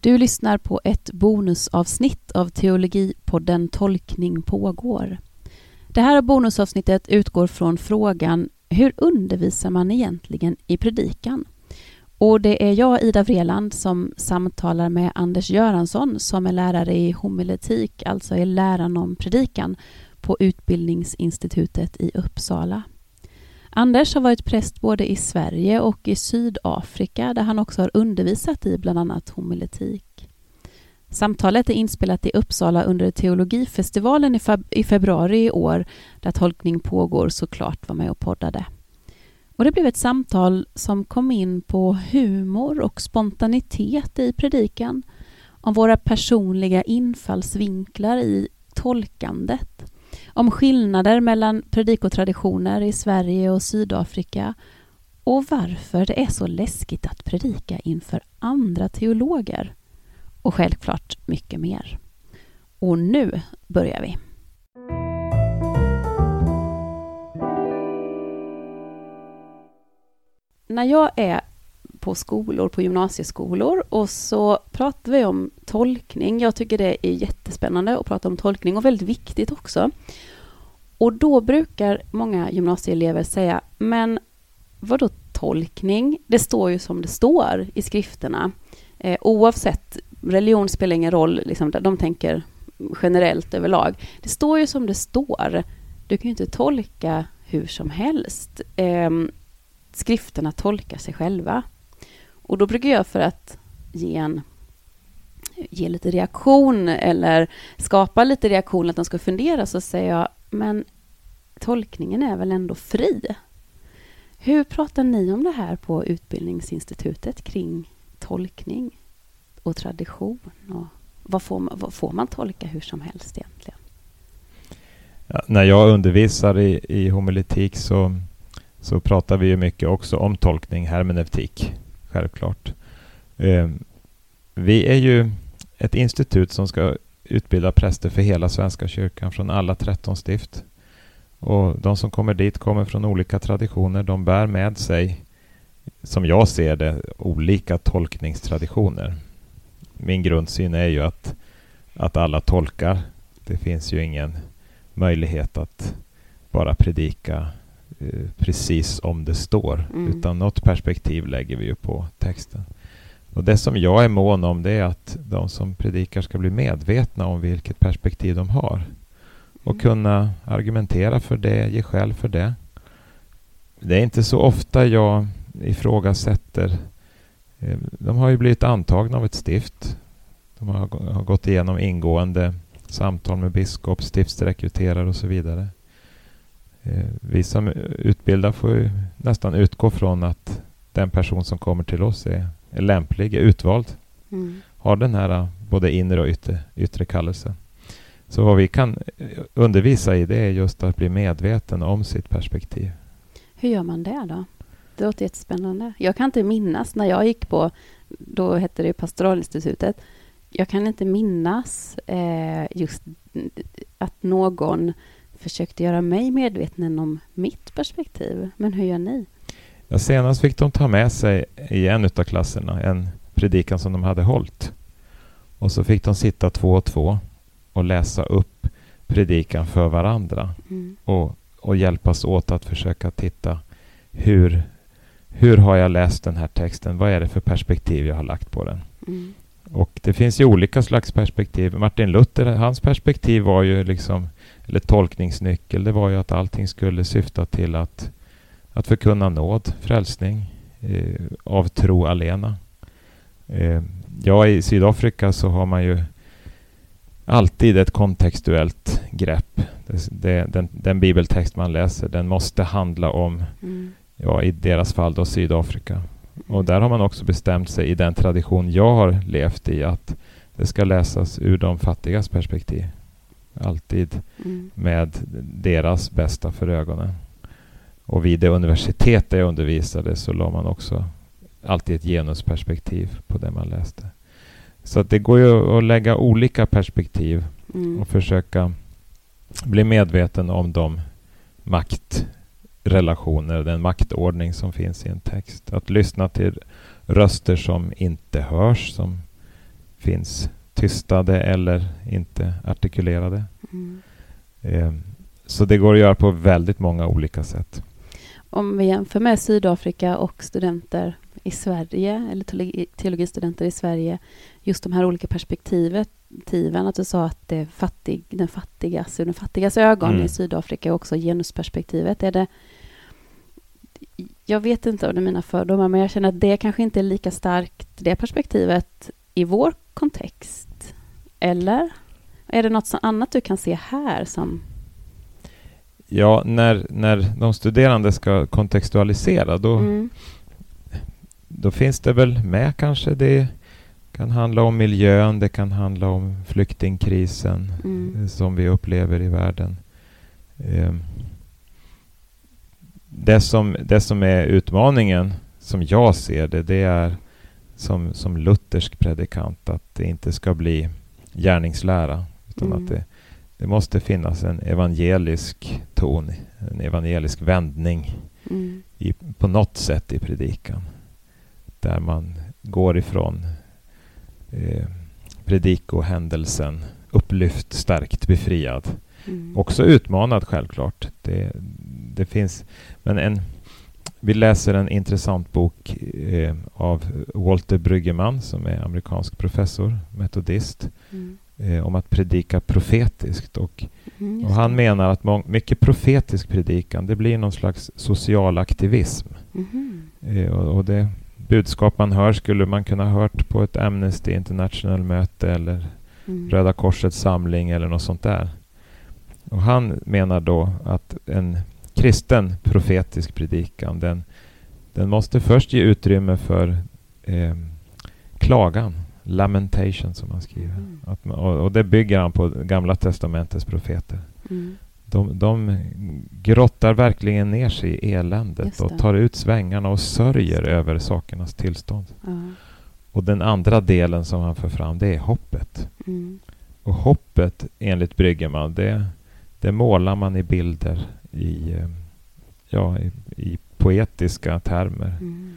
Du lyssnar på ett bonusavsnitt av Teologipodden Tolkning pågår. Det här bonusavsnittet utgår från frågan Hur undervisar man egentligen i predikan? Och det är jag, Ida Vreland, som samtalar med Anders Göransson som är lärare i homiletik, alltså i läran om predikan, på Utbildningsinstitutet i Uppsala. Anders har varit präst både i Sverige och i Sydafrika där han också har undervisat i bland annat homiletik. Samtalet är inspelat i Uppsala under teologifestivalen i, i februari i år där tolkning pågår såklart var med och poddade. Och det blev ett samtal som kom in på humor och spontanitet i predikan, om våra personliga infallsvinklar i tolkandet, om skillnader mellan predikotraditioner i Sverige och Sydafrika och varför det är så läskigt att predika inför andra teologer. Och självklart mycket mer. Och nu börjar vi. När jag är på skolor, på gymnasieskolor och så pratar vi om tolkning. Jag tycker det är jättespännande att prata om tolkning och väldigt viktigt också. Och då brukar många gymnasieelever säga, men vadå tolkning? Det står ju som det står i skrifterna. Eh, oavsett, religion spelar ingen roll, liksom, de tänker generellt överlag. Det står ju som det står. Du kan ju inte tolka hur som helst. Eh, skrifterna tolkar sig själva. Och då brukar jag för att ge en ge lite reaktion eller skapa lite reaktion, att de ska fundera, så säger jag, men tolkningen är väl ändå fri? Hur pratar ni om det här på Utbildningsinstitutet kring tolkning och tradition? Och vad, får man, vad får man tolka hur som helst egentligen? Ja, när jag undervisar i, i homiletik så, så pratar vi ju mycket också om tolkning, hermeneutik, självklart. Ehm, vi är ju ett institut som ska utbilda präster för hela Svenska kyrkan från alla 13 stift. Och de som kommer dit kommer från olika traditioner. De bär med sig, som jag ser det, olika tolkningstraditioner. Min grundsyn är ju att, att alla tolkar. Det finns ju ingen möjlighet att bara predika precis om det står. Mm. Utan något perspektiv lägger vi ju på texten. Och Det som jag är mån om det är att de som predikar ska bli medvetna om vilket perspektiv de har och mm. kunna argumentera för det, ge skäl för det. Det är inte så ofta jag ifrågasätter. Eh, de har ju blivit antagna av ett stift. De har, har gått igenom ingående samtal med biskop, stiftsrekryterare och så vidare. Eh, vi som utbildar får ju nästan utgå från att den person som kommer till oss är, är lämplig, är utvald. Mm. Har den här både inre och yttre, yttre kallelsen. Så vad vi kan eh, undervisa i det är just att bli medveten om sitt perspektiv. Hur gör man det då? Det låter jättespännande. Jag kan inte minnas när jag gick på, då hette det Pastoralinstitutet, jag kan inte minnas eh, just att någon försökte göra mig medveten om mitt perspektiv. Men hur gör ni? Ja, senast fick de ta med sig i en av klasserna en predikan som de hade hållit. Och så fick de sitta två och två och läsa upp predikan för varandra mm. och, och hjälpas åt att försöka titta hur, hur har jag läst den här texten? Vad är det för perspektiv jag har lagt på den? Mm. Och det finns ju olika slags perspektiv. Martin Luther, hans perspektiv var ju liksom, eller tolkningsnyckel, det var ju att allting skulle syfta till att, att förkunna nåd, frälsning, eh, av tro alena. Eh, ja, i Sydafrika så har man ju alltid ett kontextuellt grepp. Det, det, den, den, bibeltext man läser, den måste handla om, mm. ja, i deras fall då Sydafrika. Och där har man också bestämt sig i den tradition jag har levt i att det ska läsas ur de fattigas perspektiv. Alltid mm. med deras bästa för ögonen. Och vid det universitet där jag undervisade så la man också alltid ett genusperspektiv på det man läste. Så att det går ju att lägga olika perspektiv mm. och försöka bli medveten om de maktrelationer, den maktordning som finns i en text. Att lyssna till röster som inte hörs, som finns tystade eller inte artikulerade. Mm. Eh, så det går att göra på väldigt många olika sätt. Om vi jämför med Sydafrika och studenter i Sverige, eller teologi, teologistudenter i Sverige, just de här olika perspektiven, att du sa att det fattig, den fattigas, den fattigas ögon Mm. i Sydafrika och också genusperspektivet. Är det, jag vet inte om det är mina fördomar, men jag känner att det kanske inte är lika starkt, det perspektivet, i vår kontext. Eller? Är det något annat du kan se här som... Ja, när, när de studerande ska kontextualisera då, Mm. då finns det väl med kanske. Det kan handla om miljön, det kan handla om flyktingkrisen Mm. som vi upplever i världen. Eh, Det som, det som är utmaningen, som jag ser det, det är som, som luthersk predikant att det inte ska bli gärningslära. Utan Mm. att det, det måste finnas en evangelisk ton, en evangelisk vändning Mm. i, på något sätt i predikan. Där man går ifrån eh, predikohändelsen upplyft, stärkt, befriad. Mm. Också utmanad självklart. Det, det finns, men en, vi läser en intressant bok eh, av Walter Bryggeman som är amerikansk professor, metodist, Mm. eh, om att predika profetiskt. Och Mm, och han menar att mång- mycket profetisk predikan, det blir någon slags social aktivism. Mhm. Eh, och, och det budskap man hör skulle man kunna ha hört på ett Amnesty International-möte eller Mm. Röda Korsets samling eller något sånt där. Och han menar då att en kristen profetisk predikan, den, den måste först ge utrymme för eh, klagan, lamentation som han skriver. Mm. Man, och, och det bygger han på Gamla Testamentets profeter. Mm. De, de grottar verkligen ner sig i eländet och tar ut svängarna och sörjer över sakernas tillstånd. Ja. Och den andra delen som han för fram, det är hoppet. Mm. Och hoppet, enligt Bryggeman, det, det målar man i bilder i, eh, ja, i, i poetiska termer. Mm.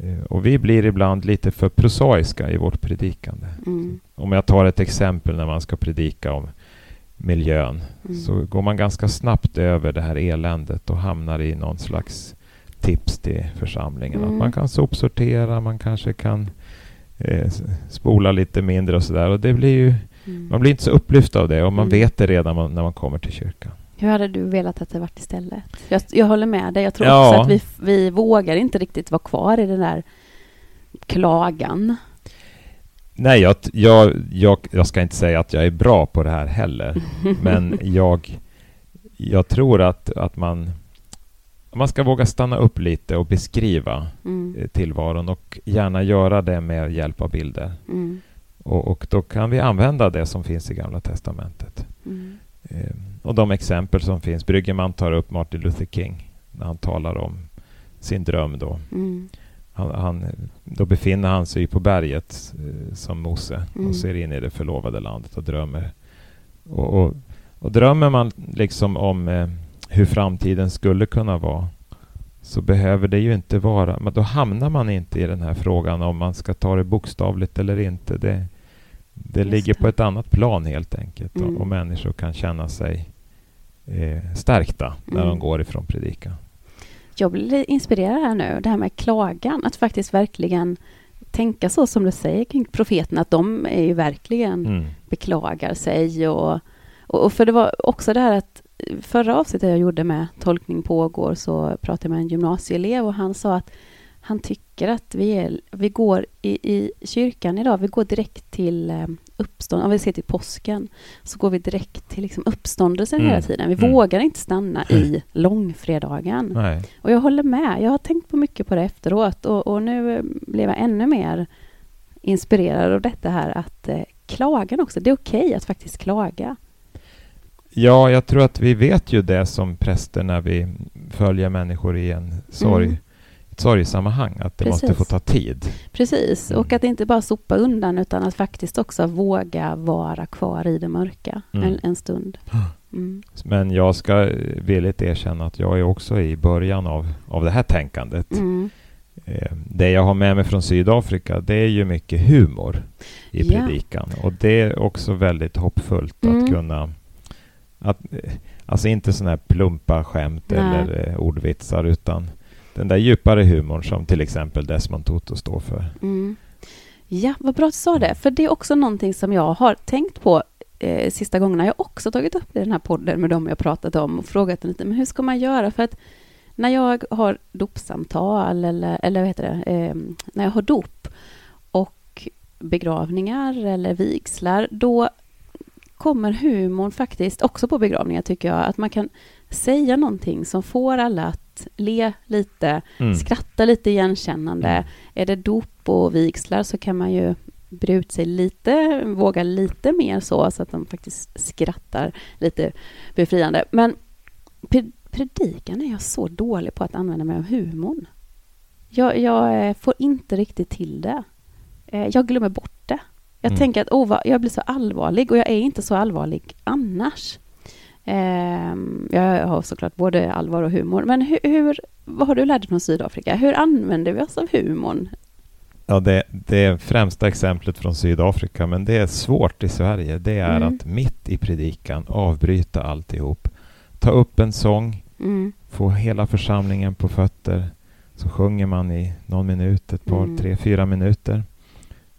Eh, Och vi blir ibland lite för prosaiska i vårt predikande. Mm. Om jag tar ett exempel när man ska predika om miljön Mm. så går man ganska snabbt över det här eländet och hamnar i någon slags tips till församlingen. Mm. Att man kan sopsortera, man kanske kan eh, spola lite mindre och sådär. Och det blir ju, Mm. man blir inte så upplyft av det och man Mm. vet det redan man, när man kommer till kyrkan. Hur hade du velat att det varit istället? Jag, jag håller med dig. Jag tror Ja. också att vi, vi vågar inte riktigt vara kvar i den där klagan. Nej, jag, jag, jag, jag ska inte säga att jag är bra på det här heller. Men jag, jag tror att, att man, man ska våga stanna upp lite och beskriva Mm. eh, tillvaron och gärna göra det med hjälp av bilder. Mm. Och, och då kan vi använda det som finns i Gamla Testamentet. Mm. Eh, och de exempel som finns. Bryggeman tar upp Martin Luther King när han talar om sin dröm då. Mm. Han, han, då befinner han sig på berget eh, som Mose Mm. och ser in i det förlovade landet och drömmer. Och, och, och drömmer man liksom om eh, hur framtiden skulle kunna vara så behöver det ju inte vara, men då hamnar man inte i den här frågan om man ska ta det bokstavligt eller inte. Det, det Just ligger det. på ett annat plan helt enkelt Mm. och, och människor kan känna sig eh, stärkta när Mm. de går ifrån predikan. Jag blir inspirerad här nu, det här med klagan. Att faktiskt verkligen tänka så som du säger kring profeterna, att de är ju verkligen Mm. beklagar sig. Och, och, och för det var också det här att förra avsnittet jag gjorde med Tolkning pågår så pratade jag med en gymnasieelev och han sa att han tycker att vi, är, vi går i, i kyrkan idag, vi går direkt till eh, uppstånd, om vi ser till påsken, så går vi direkt till liksom uppståndelsen Mm. hela tiden. Vi Mm. vågar inte stanna i långfredagen. Nej. Och jag håller med. Jag har tänkt på mycket på det efteråt och, och nu eh, blev jag ännu mer inspirerad av detta här att eh, klagan också. Det är okej att faktiskt klaga. Ja, jag tror att vi vet ju det som präster när vi följer människor i en sorg, Mm. Ett sorgsammanhang, att det måste Precis. få ta tid. Precis, Mm. och att inte bara sopa undan utan att faktiskt också våga vara kvar i det mörka Mm. en, en stund. Mm. Men jag ska villigt erkänna att jag är också i början av, av det här tänkandet. Mm. eh, det jag har med mig från Sydafrika, det är ju mycket humor i Ja. predikan. Och det är också väldigt hoppfullt Mm. att kunna... Att, alltså inte sådana här plumpa skämt Nej. eller eh, ordvitsar, utan den där djupare humorn som till exempel Desmond Tutu står för. Mm. Ja, vad bra att du sa det. För det är också någonting som jag har tänkt på eh, sista gångerna. Jag har också tagit upp det i den här podden med dem jag pratat om och frågat lite, men hur ska man göra? För att när jag har dopsamtal eller, eller vad heter det, eh, när jag har dop och begravningar eller vigslar, då kommer humorn faktiskt, också på begravningar tycker jag, att man kan säga någonting som får alla att le lite, Mm. skratta lite igenkännande. Mm. Är det dop och vigslar så kan man ju bre ut sig lite, våga lite mer så, så att de faktiskt skrattar lite befriande. Men pre- predikan är jag så dålig på att använda mig av humorn. Jag, jag eh, får inte riktigt till det. Eh, Jag glömmer bort det. Jag Mm. tänker att oh, vad, jag blir så allvarlig och jag är inte så allvarlig annars. Ehm, jag har såklart både allvar och humor. Men hur, hur, vad har du lärt dig från Sydafrika? Hur använder vi oss av humorn? Ja, det, det främsta exemplet från Sydafrika, men det är svårt i Sverige, det är Mm. att mitt i predikan avbryta alltihop. Ta upp en sång, Mm. få hela församlingen på fötter. Så sjunger man i någon minut, ett par, Mm. tre, fyra minuter.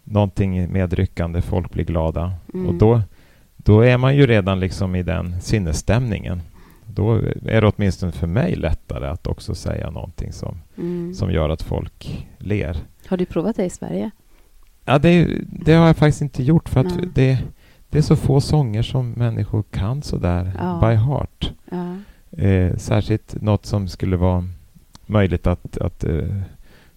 Någonting medryckande, folk blir glada. Mm. Och då, då är man ju redan liksom i den sinnesstämningen. Då är det åtminstone för mig lättare att också säga någonting som, Mm. som gör att folk ler. Har du provat det i Sverige? Ja, det, det har jag faktiskt inte gjort för att Nej. det, det är så få sånger som människor kan sådär Ja. by heart. Ja. Eh, särskilt något som skulle vara möjligt att, att eh,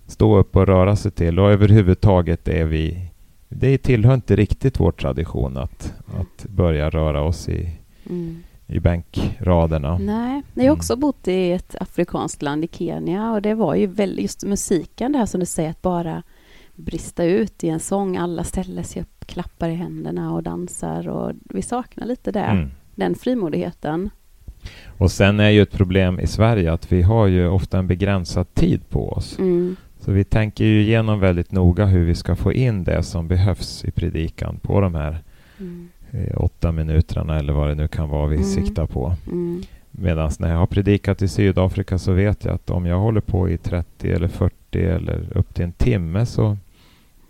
stå upp och röra sig till. Och överhuvudtaget är vi... Det tillhör inte riktigt vår tradition att, att börja röra oss i, Mm. i bänkraderna. Nej, jag har också bott i ett afrikanskt land, i Kenya, och det var ju väldigt, just musiken, det här som du säger, att bara brista ut i en sång. Alla ställer sig upp, klappar i händerna och dansar och vi saknar lite det, Mm. den frimodigheten. Och sen är ju ett problem i Sverige att vi har ju ofta en begränsad tid på oss. Mm. Så vi tänker ju igenom väldigt noga hur vi ska få in det som behövs i predikan på de här Mm. eh, åtta minuterna eller vad det nu kan vara vi Mm. siktar på. Mm. Medan när jag har predikat i Sydafrika så vet jag att om jag håller på i 30 eller 40 eller upp till en timme så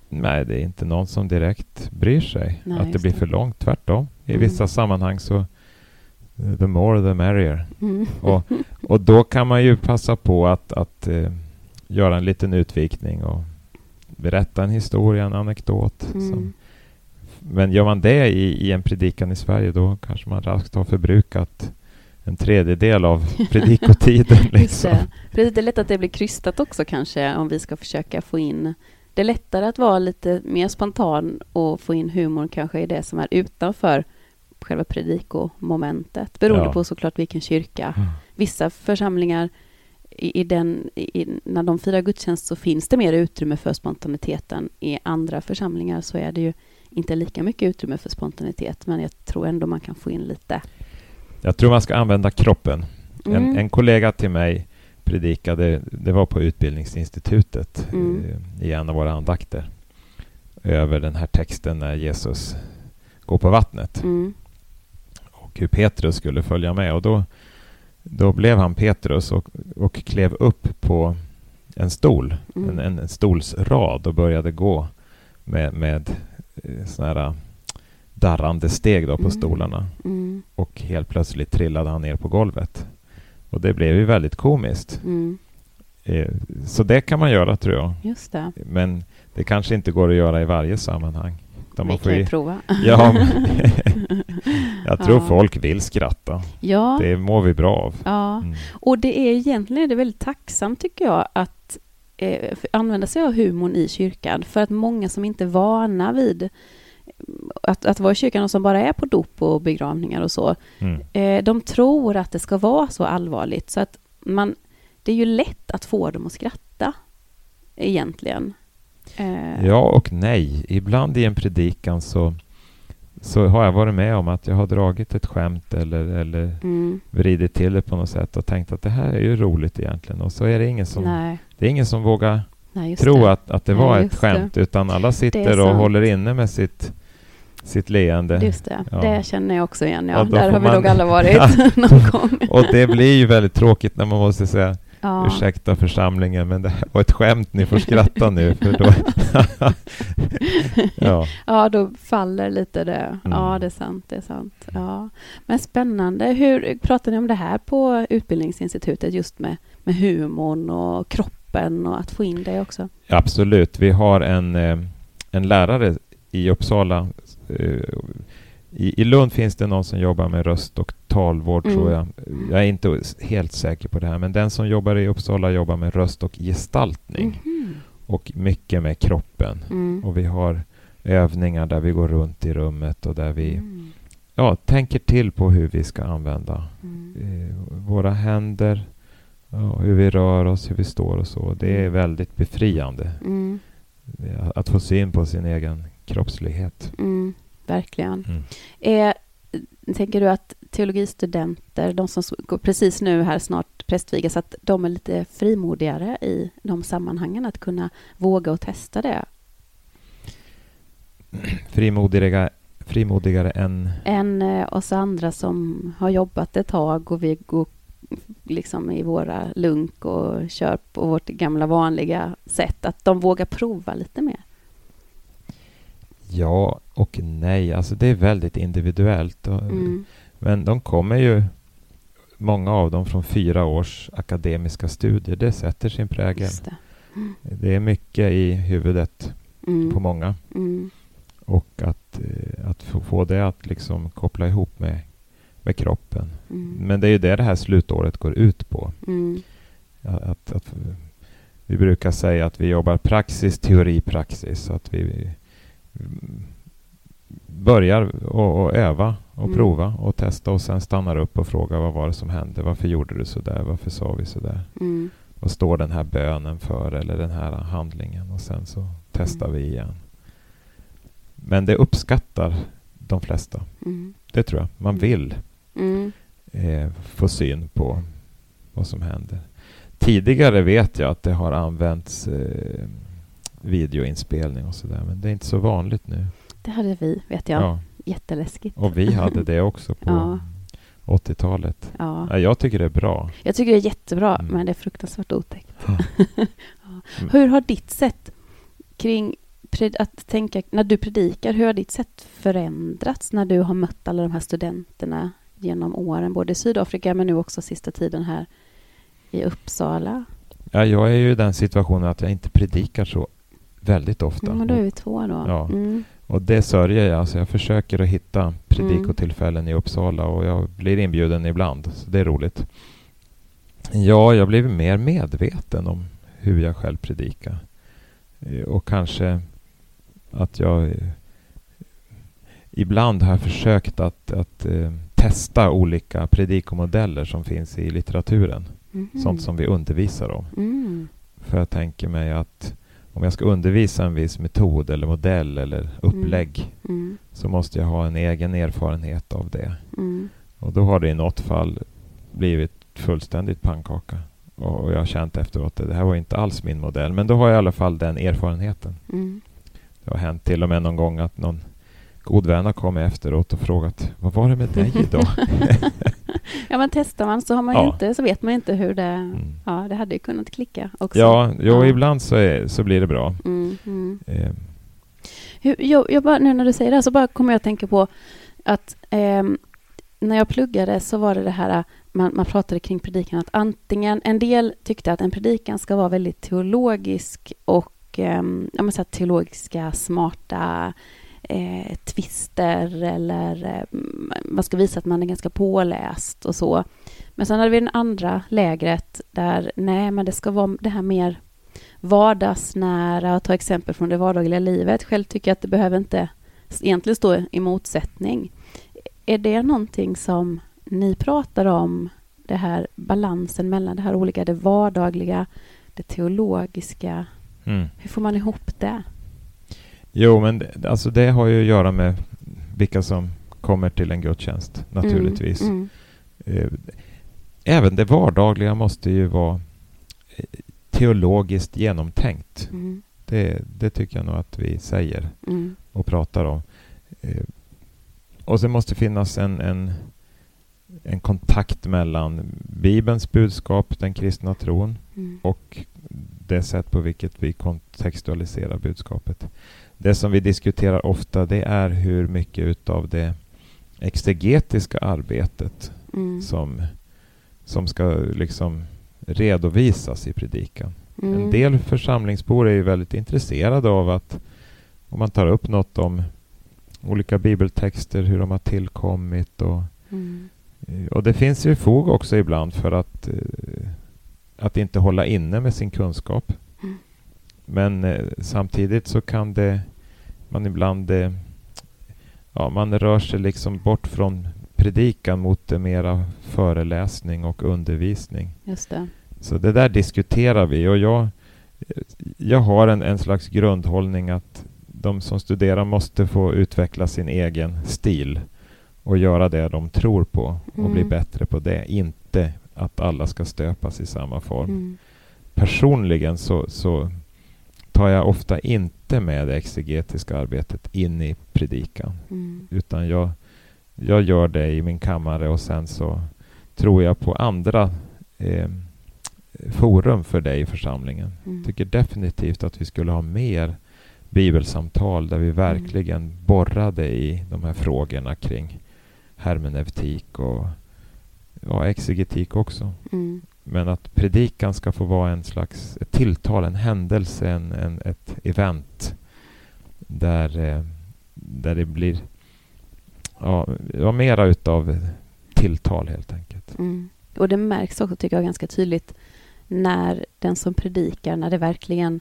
nej, det är inte någon som direkt bryr sig Nej, att det blir det. för långt. Tvärtom. I Mm. vissa sammanhang så eh, the more the merrier. Mm. Och, och då kan man ju passa på att, att eh, göra en liten utvikning och berätta en historia, en anekdot. Som, Mm. men gör man det i, i en predikan i Sverige då kanske man raskt har förbrukat en tredjedel av predikotiden. Liksom. det. För det är lätt att det blir krystat också kanske om vi ska försöka få in det är lättare att vara lite mer spontan och få in humor kanske i det som är utanför själva predikomomentet. Beroende Ja. på såklart vilken kyrka. Mm. Vissa församlingar, i, i den, i, när de firar gudstjänst så finns det mer utrymme för spontaniteten. I andra församlingar så är det ju inte lika mycket utrymme för spontanitet, men jag tror ändå man kan få in lite. Jag tror man ska använda kroppen. En, Mm. en kollega till mig predikade, det var på Utbildningsinstitutet Mm. eh, i en av våra andakter, över den här texten när Jesus går på vattnet Mm. och hur Petrus skulle följa med. Och då, då blev han Petrus och, och klev upp på en stol, Mm. en, en stolsrad och började gå med, med eh, såna här darrande steg då på Mm. stolarna. Mm. Och helt plötsligt trillade han ner på golvet. Och det blev ju väldigt komiskt. Mm. Eh, Så det kan man göra tror jag. Just det. Men det kanske inte går att göra i varje sammanhang. Vi man får ju prova. ja, jag tror Ja. folk vill skratta. Ja, Det mår vi bra av. ja. Mm. och det är egentligen är det väldigt tacksamt tycker jag att eh, använda sig av humorn i kyrkan. För att många som inte är vana vid mm, att, att vara i kyrkan och som bara är på dop och begravningar och så, Mm. eh, de tror att det ska vara så allvarligt. Så att man, det är ju lätt att få dem att skratta, egentligen. Eh, Ja och nej. Ibland i en predikan så, så har jag varit med om att jag har dragit ett skämt eller, eller Mm, vridit till det på något sätt och tänkt att det här är ju roligt egentligen. Och så är det ingen som, nej. det är ingen som vågar Nej, tro det. att, att det var Nej, ett skämt, det. utan alla sitter och håller inne med sitt, sitt leende. Just det, ja. det känner jag också igen. Ja. Där har vi nog alla varit någon gång. och det blir ju väldigt tråkigt när man måste säga Ja. Ursäkta församlingen, men det här var ett skämt. Ni får skratta nu. För då ja. ja, då faller lite det. Mm. Ja, det är sant. Det är sant. Ja. Men spännande. Hur pratar ni om det här på Utbildningsinstitutet, just med, med humorn och kroppen och att få in det också? Absolut. Vi har en, eh, en lärare i Uppsala eh, i, I Lund finns det någon som jobbar med röst och talvård, mm. tror jag. Jag är inte helt säker på det här, men den som jobbar i Uppsala jobbar med röst och gestaltning. Mm. Och mycket med kroppen. Mm. Och vi har övningar där vi går runt i rummet och där vi mm. ja, tänker till på hur vi ska använda mm. eh, våra händer, ja, hur vi rör oss, hur vi står och så. Det är mm. väldigt befriande att få syn på sin egen kroppslighet. Mm verkligen. Mm. Är, tänker du att teologistudenter, de som går precis nu här snart prästvigas, att de är lite frimodigare i de sammanhangen, att kunna våga och testa det? Frimodiga, frimodigare än? Än eh, oss andra som har jobbat ett tag och vi går liksom i våra lunk och kör på vårt gamla vanliga sätt, att de vågar prova lite mer. Ja och nej. Alltså det är väldigt individuellt. Mm. Men de kommer ju, många av dem, från fyra års akademiska studier. Det sätter sin prägel. Det. Mm. det. är mycket i huvudet mm. på många. Mm. Och att, eh, att få det att liksom koppla ihop med, med kroppen. Mm. Men det är ju det det här slutåret går ut på. Att, att, vi brukar säga att vi jobbar praxis, teori, praxis. Så att vi börjar och, och öva och mm. prova och testa och sen stannar upp och frågar vad var det som hände? Varför gjorde du så där? Varför sa vi så där? Mm. Vad står den här bönen för eller den här handlingen? Och sen så testar mm. vi igen. Men det uppskattar de flesta. Mm. Det tror jag. Man mm. vill mm. eh, få syn på vad som händer. Tidigare vet jag att det har använts eh, videoinspelning och sådär. Men det är inte så vanligt nu. Det hade vi, vet jag. Ja. Jätteläskigt. Och vi hade det också på ja. 80-talet. Ja. ja. jag tycker det är bra. Jag tycker det är jättebra, mm. men det är fruktansvärt otäckt. Hur har ditt sätt kring att tänka, när du predikar, hur har ditt sätt förändrats när du har mött alla de här studenterna genom åren, både i Sydafrika men nu också sista tiden här i Uppsala? Ja, jag är ju i den situationen att jag inte predikar så väldigt ofta. Mm, då är vi två då. Ja. Mm. Och det sörjer jag. Alltså jag försöker att hitta predikotillfällen mm. i Uppsala och jag blir inbjuden ibland. Så det är roligt. Ja, jag blev mer medveten om hur jag själv predikar. Och kanske att jag ibland har försökt att, att eh, testa olika predikomodeller som finns i litteraturen. Mm. Sånt som vi undervisar om. Mm. För jag tänker mig att om jag ska undervisa en viss metod eller modell eller mm. upplägg mm. så måste jag ha en egen erfarenhet av det. Mm. Och då har det i något fall blivit fullständigt pannkaka. Och jag har känt efteråt att det här var inte alls min modell. Men då har jag i alla fall den erfarenheten. Mm. Det har hänt till och med någon gång att någon god vän har kommit efteråt och frågat vad var det med dig idag? ja, men testar man så har man ja. inte, så vet man inte hur det... Mm. Ja, det hade ju kunnat klicka också. Ja, jo, ja. ibland så, är, så blir det bra. Mm, mm. Eh. Hur, jag, jag bara, nu när du säger det här så bara kommer jag att tänka på att eh, när jag pluggade så var det det här man, man pratade kring predikan att antingen en del tyckte att en predikan ska vara väldigt teologisk och eh, ja, men så teologiska smarta eh, twister eller eh, man ska visa att man är ganska påläst och så. Men sen hade vi den andra lägret där nej, men det ska vara det här mer vardagsnära, ta exempel från det vardagliga livet. Själv tycker jag att det behöver inte egentligen stå i motsättning. Är det någonting som ni pratar om, det här balansen mellan det här olika, det vardagliga, det teologiska? Mm. Hur får man ihop det? Jo, men det, alltså det har ju att göra med vilka som kommer till en gudstjänst naturligtvis. Mm, mm. Även det vardagliga måste ju vara eh, teologiskt genomtänkt. Mm. Det, det tycker jag nog att vi säger Mm. och pratar om. Eh, och sen måste finnas en, en, en kontakt mellan Bibelns budskap, den kristna tron, Mm. och det sätt på vilket vi kontextualiserar budskapet. Det som vi diskuterar ofta det är hur mycket utav det exegetiska arbetet Mm. som, som ska liksom redovisas i predikan. Mm. En del församlingsbor är ju väldigt intresserade av att om man tar upp något om olika bibeltexter, hur de har tillkommit och, Mm. och det finns ju fog också ibland för att, eh, att inte hålla inne med sin kunskap. Men eh, samtidigt så kan det man ibland eh, ja, man rör sig liksom bort från predikan mot det mera föreläsning och undervisning. Just det. Så det där diskuterar vi och jag, jag har en, en slags grundhållning att de som studerar måste få utveckla sin egen stil och göra det de tror på och bli Mm. bättre på det. Inte att alla ska stöpas i samma form. Mm. Personligen så, så tar jag ofta inte med det exegetiska arbetet in i predikan. Mm. Utan jag, jag gör det i min kammare och sen så tror jag på andra eh, forum för det i församlingen. Mm. tycker definitivt att vi skulle ha mer bibelsamtal där vi verkligen borrade i de här frågorna kring hermeneutik och ja, exegetik också. Mm. Men att predikan ska få vara en slags ett tilltal, en händelse, en, en, ett event där, eh, där det blir ja, ja, mera utav tilltal helt enkelt. Mm. Och det märks också, tycker jag, ganska tydligt när den som predikar, när det verkligen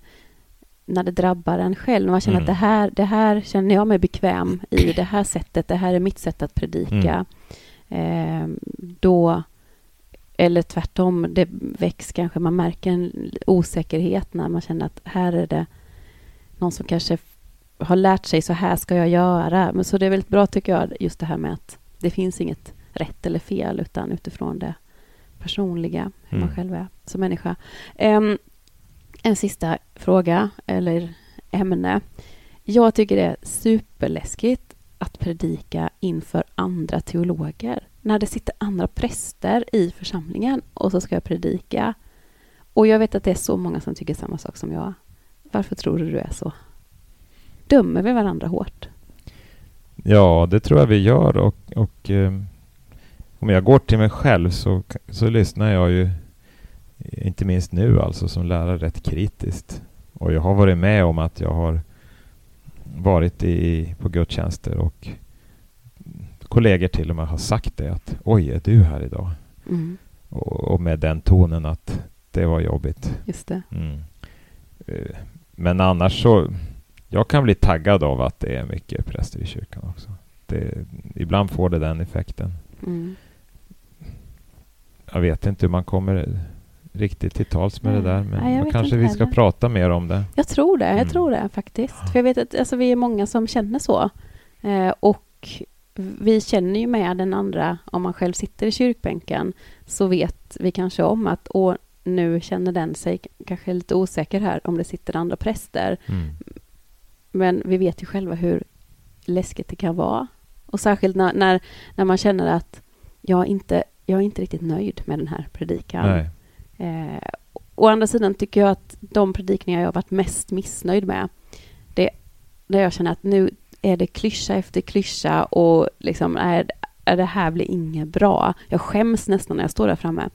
när det drabbar en själv, man känner Mm. att det här, det här känner jag mig bekväm i, det här sättet, det här är mitt sätt att predika. Eh, då, eller tvärtom, det väcks kanske, man märker en osäkerhet när man känner att här är det någon som kanske har lärt sig, så här ska jag göra. Men så det är väldigt bra tycker jag, just det här med att det finns inget rätt eller fel, utan utifrån det personliga, hur man Mm. själv är som människa. Em, en sista fråga, eller ämne. Jag tycker det är superläskigt att predika inför andra teologer. När det sitter andra präster i församlingen och så ska jag predika. Och jag vet att det är så många som tycker samma sak som jag. Varför tror du du är så? Dömer vi varandra hårt? Ja, det tror jag vi gör och, och eh, om jag går till mig själv så, så lyssnar jag ju inte minst nu alltså som lärare rätt kritiskt. Och jag har varit med om att jag har varit i, på gudstjänster och kollegor till och med har sagt det att oj, är du här idag? Mm, Och, och med den tonen att det var jobbigt. just det. Mm. Eh, Men annars så, jag kan bli taggad av att det är mycket präster i kyrkan också. Det, ibland får det den effekten. Mm. Jag vet inte hur man kommer riktigt till tals med Nej. det där, men Nej, kanske vi ska heller. prata mer om det. Jag tror det, jag Mm. tror det faktiskt. För jag vet att alltså, vi är många som känner så. Eh, och vi känner ju med den andra, om man själv sitter i kyrkbänken, så vet vi kanske om att åh, nu känner den sig kanske lite osäker här om det sitter andra präster. Mm. Men vi vet ju själva hur läskigt det kan vara. Och särskilt när, när, när man känner att jag inte, jag är inte riktigt nöjd med den här predikan. Eh, å andra sidan tycker jag att de predikningar jag har varit mest missnöjd med, det där jag känner att nu är det klyscha efter klyscha och liksom, är, är det här blir inget bra. Jag skäms nästan när jag står där framme.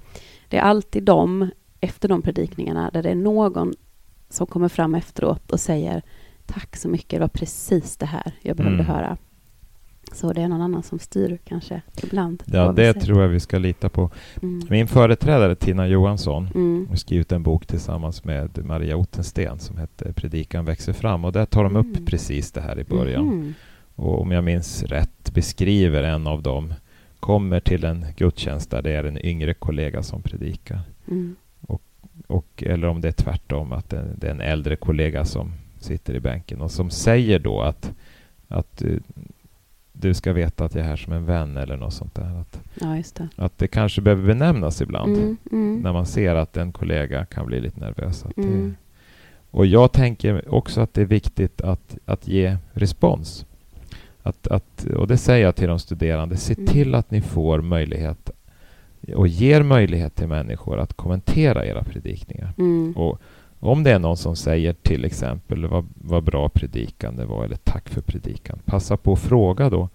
Det är alltid de, efter de predikningarna, där det är någon som kommer fram efteråt och säger tack så mycket, det var precis det här jag behövde Mm. höra. Så det är någon annan som styr kanske ibland. Ja, det tror jag vi ska lita på. Mm. Min företrädare Tina Johansson Mm. har skrivit en bok tillsammans med Maria Ottensten som heter Predikan växer fram och där tar de upp Mm. precis det här i början. Mhm. Och om jag minns rätt beskriver en av dem kommer till en gudstjänst där det är en yngre kollega som predikar. Mm. Och, eller om det är tvärtom, att det, det är en äldre kollega som sitter i bänken och som säger då att, att eh, du ska veta att jag är här som en vän eller något sånt där. Att, Ja, det. att det kanske behöver benämnas ibland. Mm, mm, När man ser att en kollega kan bli lite nervös. Mm, och jag tänker också att det är viktigt att, att ge respons. Att, att, och det säger jag till de studerande. Se Mm. till att ni får möjlighet och ger möjlighet till människor att kommentera era predikningar. mm, Och om det är någon som säger till exempel vad, vad bra predikan det var eller tack för predikan. Passa på att fråga då.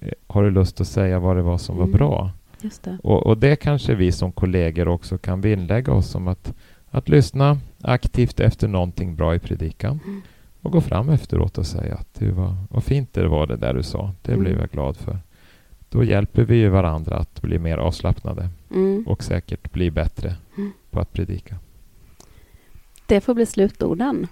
eh, Har du lust att säga vad det var som var Mm. bra? just det. Och, och det kanske vi som kollegor också kan vinnlägga oss om att, att lyssna aktivt efter någonting bra i predikan Mm. och gå fram efteråt och säga att du vad, vad fint det var det där du sa. Det Mm. blev jag glad för. Då hjälper vi ju varandra att bli mer avslappnade Mm. och säkert bli bättre Mm. på att predika. Det får bli slutorden.